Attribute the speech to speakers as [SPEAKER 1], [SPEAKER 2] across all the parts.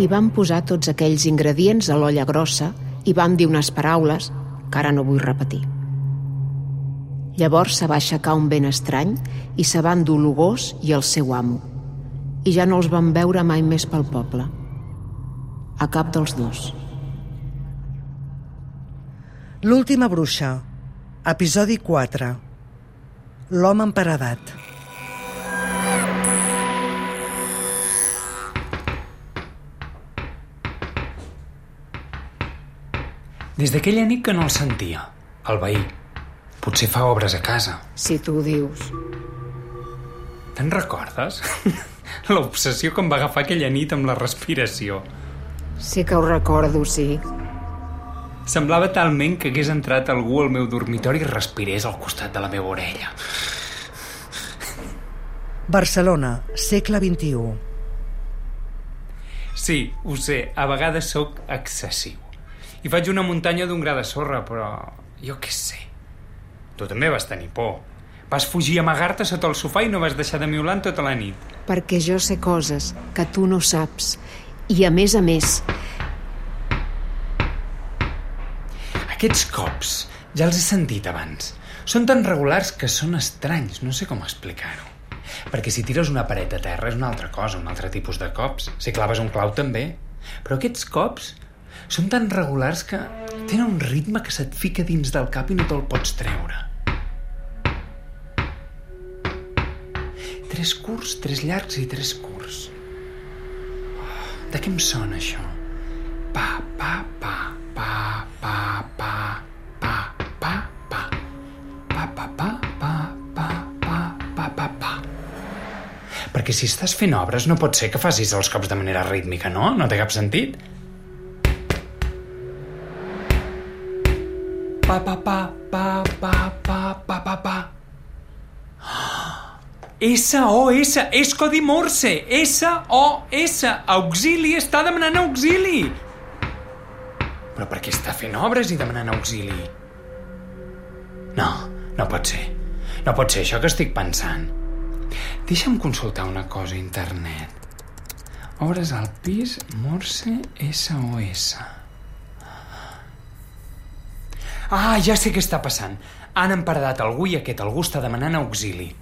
[SPEAKER 1] I vam posar tots aquells ingredients a l'olla grossa i vam dir unes paraules que ara no vull repetir. Llavors se va aixecar un vent estrany i se va endur l'Ugós i el seu amo. I ja no els van veure mai més pel poble. A cap dels dos.
[SPEAKER 2] L'última bruixa, episodi 4. L'home emparedat.
[SPEAKER 3] Des d'aquella nit que no el sentia, el veí. Potser fa obres a casa.
[SPEAKER 1] Si tu ho dius.
[SPEAKER 3] Te'n recordes? L'obsessió que em va agafar aquella nit amb la respiració.
[SPEAKER 1] Sí que ho recordo, sí.
[SPEAKER 3] Semblava talment que hagués entrat algú al meu dormitori i respirés al costat de la meva orella.
[SPEAKER 2] Barcelona, segle XXI.
[SPEAKER 3] Sí, ho sé, a vegades sóc excessiu. I faig una muntanya d'un gra de sorra, però jo què sé. Tu també vas tenir por. Vas fugir a amagar-te sota el sofà i no vas deixar de miular tota la nit.
[SPEAKER 1] Perquè jo sé coses que tu no saps. I a més a més,
[SPEAKER 3] Aquests cops ja els he sentit abans. Són tan regulars que són estranys, no sé com explicar-ho. Perquè si tires una paret a terra és una altra cosa, un altre tipus de cops. Si claves un clau també. Però aquests cops són tan regulars que tenen un ritme que se't fica dins del cap i no te'l pots treure. Tres curts, tres llargs i tres curts. Oh, de què em sona això? Pa, pa, pa, pa, pa, pa, pa, pa, pa. Pa, pa, pa, pa, pa, pa, pa, pa, pa. Perquè si estàs fent obres no pot ser que facis els cops de manera rítmica, no? No té cap sentit. Pa, pa, pa, pa, pa, pa, pa, pa, pa. SOS, és codi Morse, SOS, auxili, està demanant auxili. Però per què està fent obres i demanant auxili? No, no pot ser. No pot ser això que estic pensant. Deixa'm consultar una cosa a internet. Obres al pis, Morse, SOS. Ah, ja sé què està passant. Han emparedat algú i aquest algú està demanant auxili.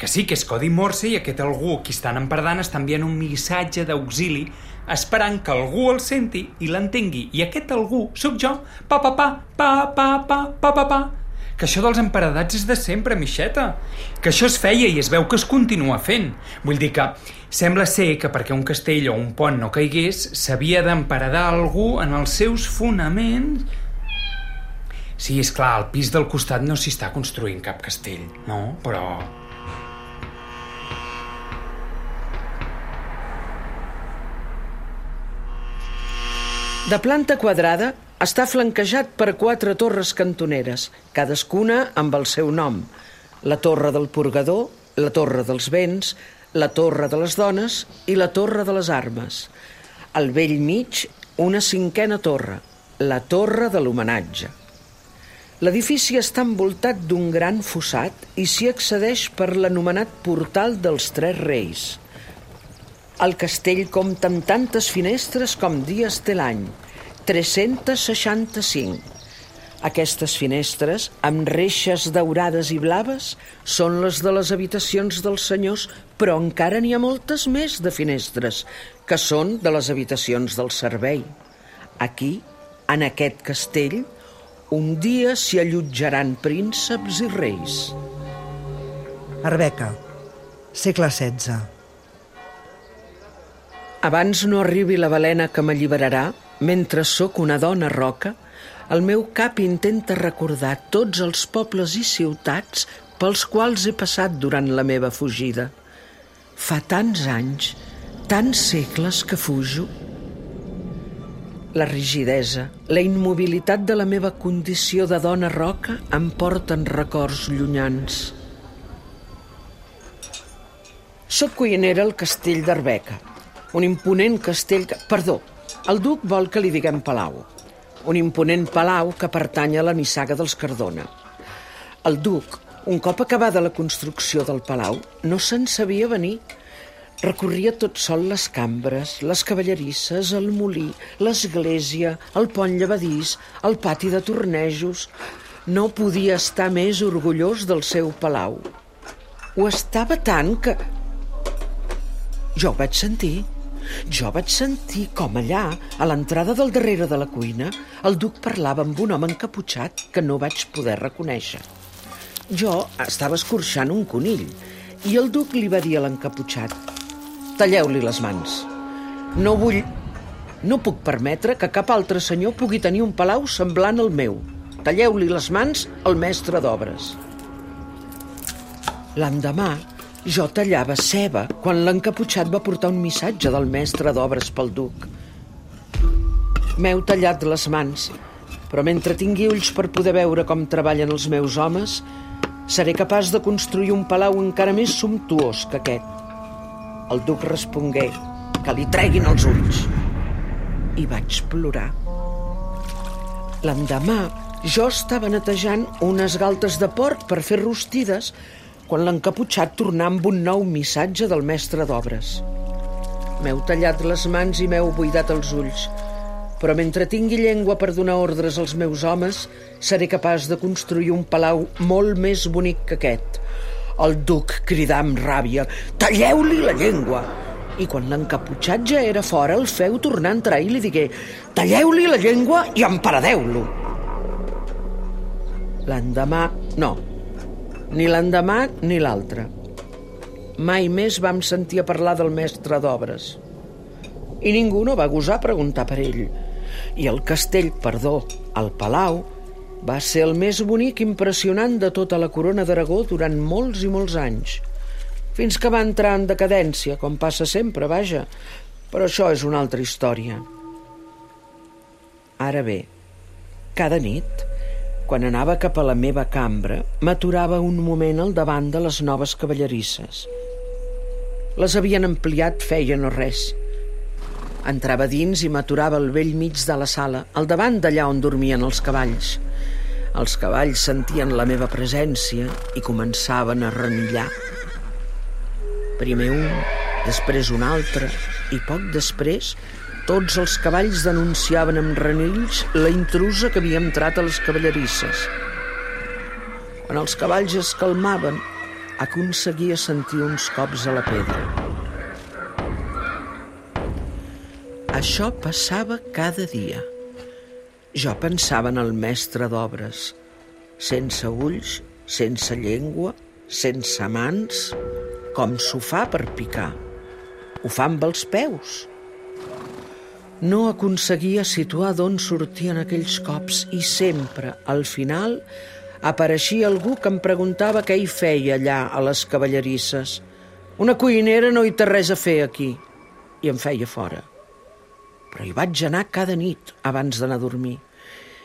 [SPEAKER 3] Que sí, que és codi Morse i aquest algú qui estan emparedant està enviant un missatge d'auxili esperant que algú el senti i l'entengui. I aquest algú sóc jo. Pa, pa, pa, pa, pa, pa, pa, pa, pa. Que això dels emparedats és de sempre, Mixeta. Que això es feia i es veu que es continua fent. Vull dir que sembla ser que perquè un castell o un pont no caigués s'havia d'emparedar algú en els seus fonaments Sí, és clar, al pis del costat no s'hi està construint cap castell, no? Però...
[SPEAKER 4] De planta quadrada, està flanquejat per quatre torres cantoneres, cadascuna amb el seu nom. La torre del purgador, la torre dels vents, la torre de les dones i la torre de les armes. Al vell mig, una cinquena torre, la torre de l'homenatge. L'edifici està envoltat d'un gran fossat i s'hi accedeix per l'anomenat Portal dels Tres Reis. El castell compta amb tantes finestres com dies té l'any, 365. Aquestes finestres, amb reixes daurades i blaves, són les de les habitacions dels senyors, però encara n'hi ha moltes més de finestres, que són de les habitacions del servei. Aquí, en aquest castell, un dia s'hi allotjaran prínceps i reis.
[SPEAKER 2] Arbeca, segle XVI.
[SPEAKER 4] Abans no arribi la balena que m'alliberarà, mentre sóc una dona roca, el meu cap intenta recordar tots els pobles i ciutats pels quals he passat durant la meva fugida. Fa tants anys tants segles que fujo. La rigidesa, la immobilitat de la meva condició de dona roca em porten records llunyans. Soc cuinera al castell d'Arbeca, un imponent castell que... Perdó, el duc vol que li diguem Palau. Un imponent palau que pertany a la nissaga dels Cardona. El duc, un cop acabada la construcció del palau, no se'n sabia venir. Recorria tot sol les cambres, les cavallerisses, el molí, l'església, el pont llevadís, el pati de tornejos. No podia estar més orgullós del seu palau. Ho estava tant que... Jo ho vaig sentir. Jo vaig sentir com allà, a l'entrada del darrere de la cuina, el duc parlava amb un home encaputxat que no vaig poder reconèixer. Jo estava escorxant un conill i el duc li va dir a l'encaputxat «Talleu-li les mans. No vull... No puc permetre que cap altre senyor pugui tenir un palau semblant al meu. Talleu-li les mans al mestre d'obres». L'endemà, jo tallava ceba quan l'encaputxat va portar un missatge del mestre d'obres pel duc. M'heu tallat les mans, però mentre tingui ulls per poder veure com treballen els meus homes, seré capaç de construir un palau encara més sumptuós que aquest. El duc respongué que li treguin els ulls. I vaig plorar. L'endemà, jo estava netejant unes galtes de porc per fer rostides quan l'encaputxat tornà amb un nou missatge del mestre d'obres. M'heu tallat les mans i m'heu buidat els ulls, però mentre tingui llengua per donar ordres als meus homes, seré capaç de construir un palau molt més bonic que aquest. El duc cridà amb ràbia, talleu-li la llengua! I quan l'encaputxat ja era fora, el feu tornar a entrar i li digué, talleu-li la llengua i emparadeu-lo! L'endemà, no, ni l'endemà ni l'altre. Mai més vam sentir a parlar del mestre d'obres. I ningú no va gosar preguntar per ell. I el castell, perdó, el palau, va ser el més bonic i impressionant de tota la corona d'Aragó durant molts i molts anys. Fins que va entrar en decadència, com passa sempre, vaja. Però això és una altra història. Ara bé, cada nit, quan anava cap a la meva cambra, m'aturava un moment al davant de les noves cavallerisses. Les havien ampliat feia no res. Entrava dins i m'aturava al vell mig de la sala, al davant d'allà on dormien els cavalls. Els cavalls sentien la meva presència i començaven a renillar. Primer un, després un altre, i poc després tots els cavalls denunciaven amb renills la intrusa que havia entrat a les cavallerisses. Quan els cavalls es calmaven, aconseguia sentir uns cops a la pedra. Això passava cada dia. Jo pensava en el mestre d'obres, sense ulls, sense llengua, sense mans, com s'ho fa per picar. Ho fa amb els peus no aconseguia situar d'on sortien aquells cops i sempre, al final, apareixia algú que em preguntava què hi feia allà a les cavallerisses. Una cuinera no hi té res a fer aquí. I em feia fora. Però hi vaig anar cada nit abans d'anar a dormir.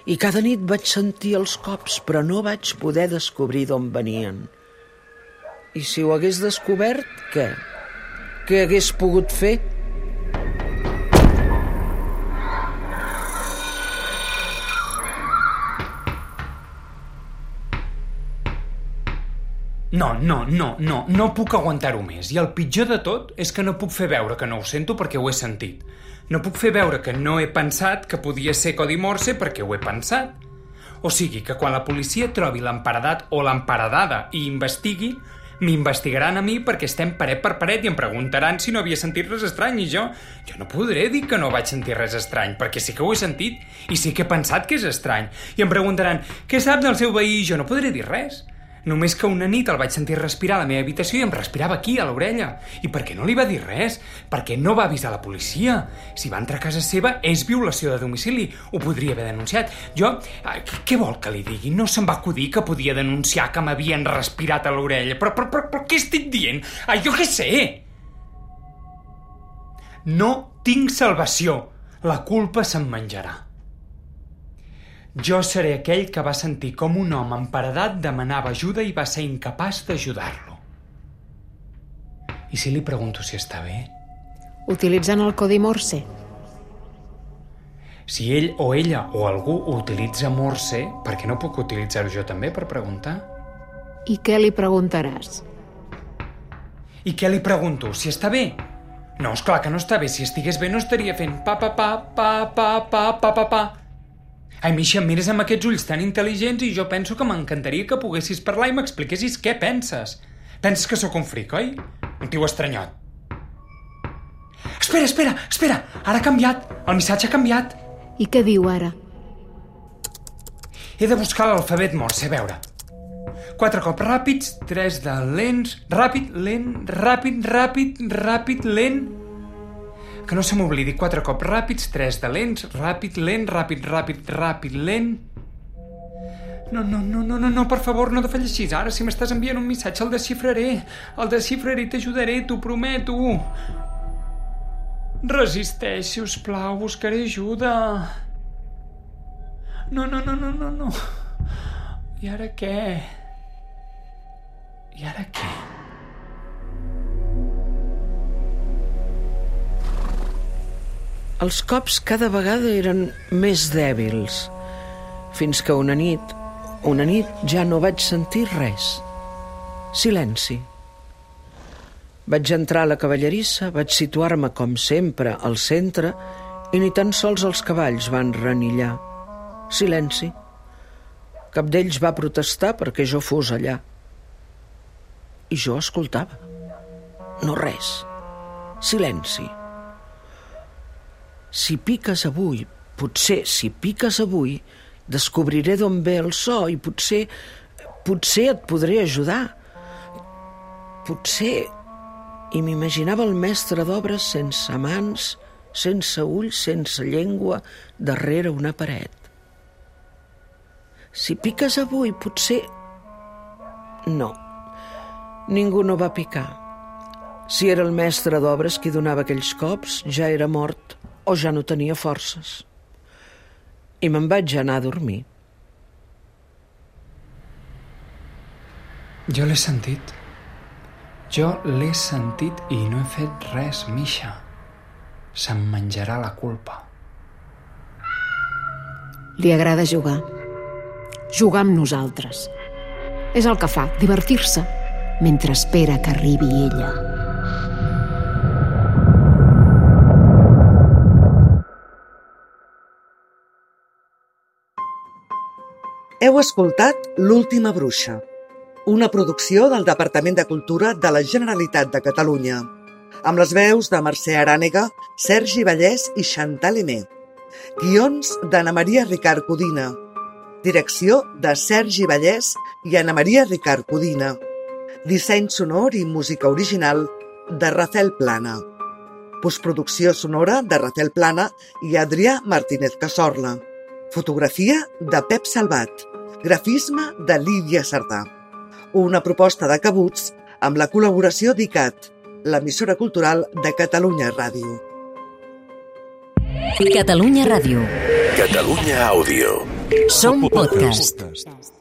[SPEAKER 4] I cada nit vaig sentir els cops, però no vaig poder descobrir d'on venien. I si ho hagués descobert, què? Què hagués pogut fer?
[SPEAKER 3] No, no, no, no, no puc aguantar-ho més. I el pitjor de tot és que no puc fer veure que no ho sento perquè ho he sentit. No puc fer veure que no he pensat que podia ser Codi Morse perquè ho he pensat. O sigui que quan la policia trobi l'emparedat o l'emparedada i investigui, m'investigaran a mi perquè estem paret per paret i em preguntaran si no havia sentit res estrany i jo, jo no podré dir que no vaig sentir res estrany perquè sí que ho he sentit i sí que he pensat que és estrany i em preguntaran què sap del seu veí jo no podré dir res Només que una nit el vaig sentir respirar a la meva habitació i em respirava aquí, a l'orella. I per què no li va dir res? Perquè no va avisar la policia. Si va entrar a casa seva, és violació de domicili. Ho podria haver denunciat. Jo... Eh, què vol que li digui? No se'm va acudir que podia denunciar que m'havien respirat a l'orella. Però, però, però, però què estic dient? Ai, jo què sé? No tinc salvació. La culpa se'm menjarà. Jo seré aquell que va sentir com un home emparedat demanava ajuda i va ser incapaç d'ajudar-lo. I si li pregunto si està bé?
[SPEAKER 1] Utilitzant el codi Morse.
[SPEAKER 3] Si ell o ella o algú utilitza Morse, per què no puc utilitzar-ho jo també per preguntar?
[SPEAKER 1] I què li preguntaràs?
[SPEAKER 3] I què li pregunto? Si està bé? No, és clar que no està bé. Si estigués bé no estaria fent pa pa pa pa pa pa pa pa pa. Ai, Misha, mires amb aquests ulls tan intel·ligents i jo penso que m'encantaria que poguessis parlar i m'expliquessis què penses. Penses que sóc un fric, oi? Un tio estranyot. Espera, espera, espera! Ara ha canviat! El missatge ha canviat!
[SPEAKER 1] I què diu ara?
[SPEAKER 3] He de buscar l'alfabet morse, a veure. Quatre cops ràpids, tres de lents, ràpid, lent, ràpid, ràpid, ràpid, lent... Que no se m'oblidi, quatre cops ràpids, tres de lents, ràpid, lent, ràpid, ràpid, ràpid, lent... No, no, no, no, no, no, per favor, no defalleixis. Ara, si m'estàs enviant un missatge, el desxifraré. El desxifraré i t'ajudaré, t'ho prometo. Resisteix, si us plau, buscaré ajuda. No, no, no, no, no, no. I ara què? I ara què?
[SPEAKER 4] Els cops cada vegada eren més dèbils, fins que una nit, una nit ja no vaig sentir res. Silenci. Vaig entrar a la cavallerissa, vaig situar-me, com sempre, al centre i ni tan sols els cavalls van renillar. Silenci. Cap d'ells va protestar perquè jo fos allà. I jo escoltava. No res. Silenci. Si piques avui, potser si piques avui, descobriré d'on ve el so i potser, potser et podré ajudar. Potser... I m'imaginava el mestre d'obres sense mans, sense ulls, sense llengua, darrere una paret. Si piques avui, potser... No, ningú no va picar. Si era el mestre d'obres qui donava aquells cops, ja era mort o ja no tenia forces. I me'n vaig anar a dormir.
[SPEAKER 3] Jo l'he sentit. Jo l'he sentit i no he fet res, Misha. Se'm menjarà la culpa.
[SPEAKER 1] Li agrada jugar. Jugar amb nosaltres. És el que fa, divertir-se, mentre espera que arribi ella.
[SPEAKER 2] Heu escoltat L'última bruixa, una producció del Departament de Cultura de la Generalitat de Catalunya, amb les veus de Mercè Arànega, Sergi Vallès i Chantal Emé. Guions d'Anna Maria Ricard Codina. Direcció de Sergi Vallès i Anna Maria Ricard Codina. Disseny sonor i música original de Rafael Plana. Postproducció sonora de Rafael Plana i Adrià Martínez Casorla. Fotografia de Pep Salvat. Grafisme de Lídia Sardà. Una proposta de Cabuts amb la col·laboració d'ICAT, l'emissora cultural de Catalunya Ràdio.
[SPEAKER 5] Catalunya Ràdio.
[SPEAKER 6] Catalunya Àudio.
[SPEAKER 5] Som podcast.
[SPEAKER 6] podcast.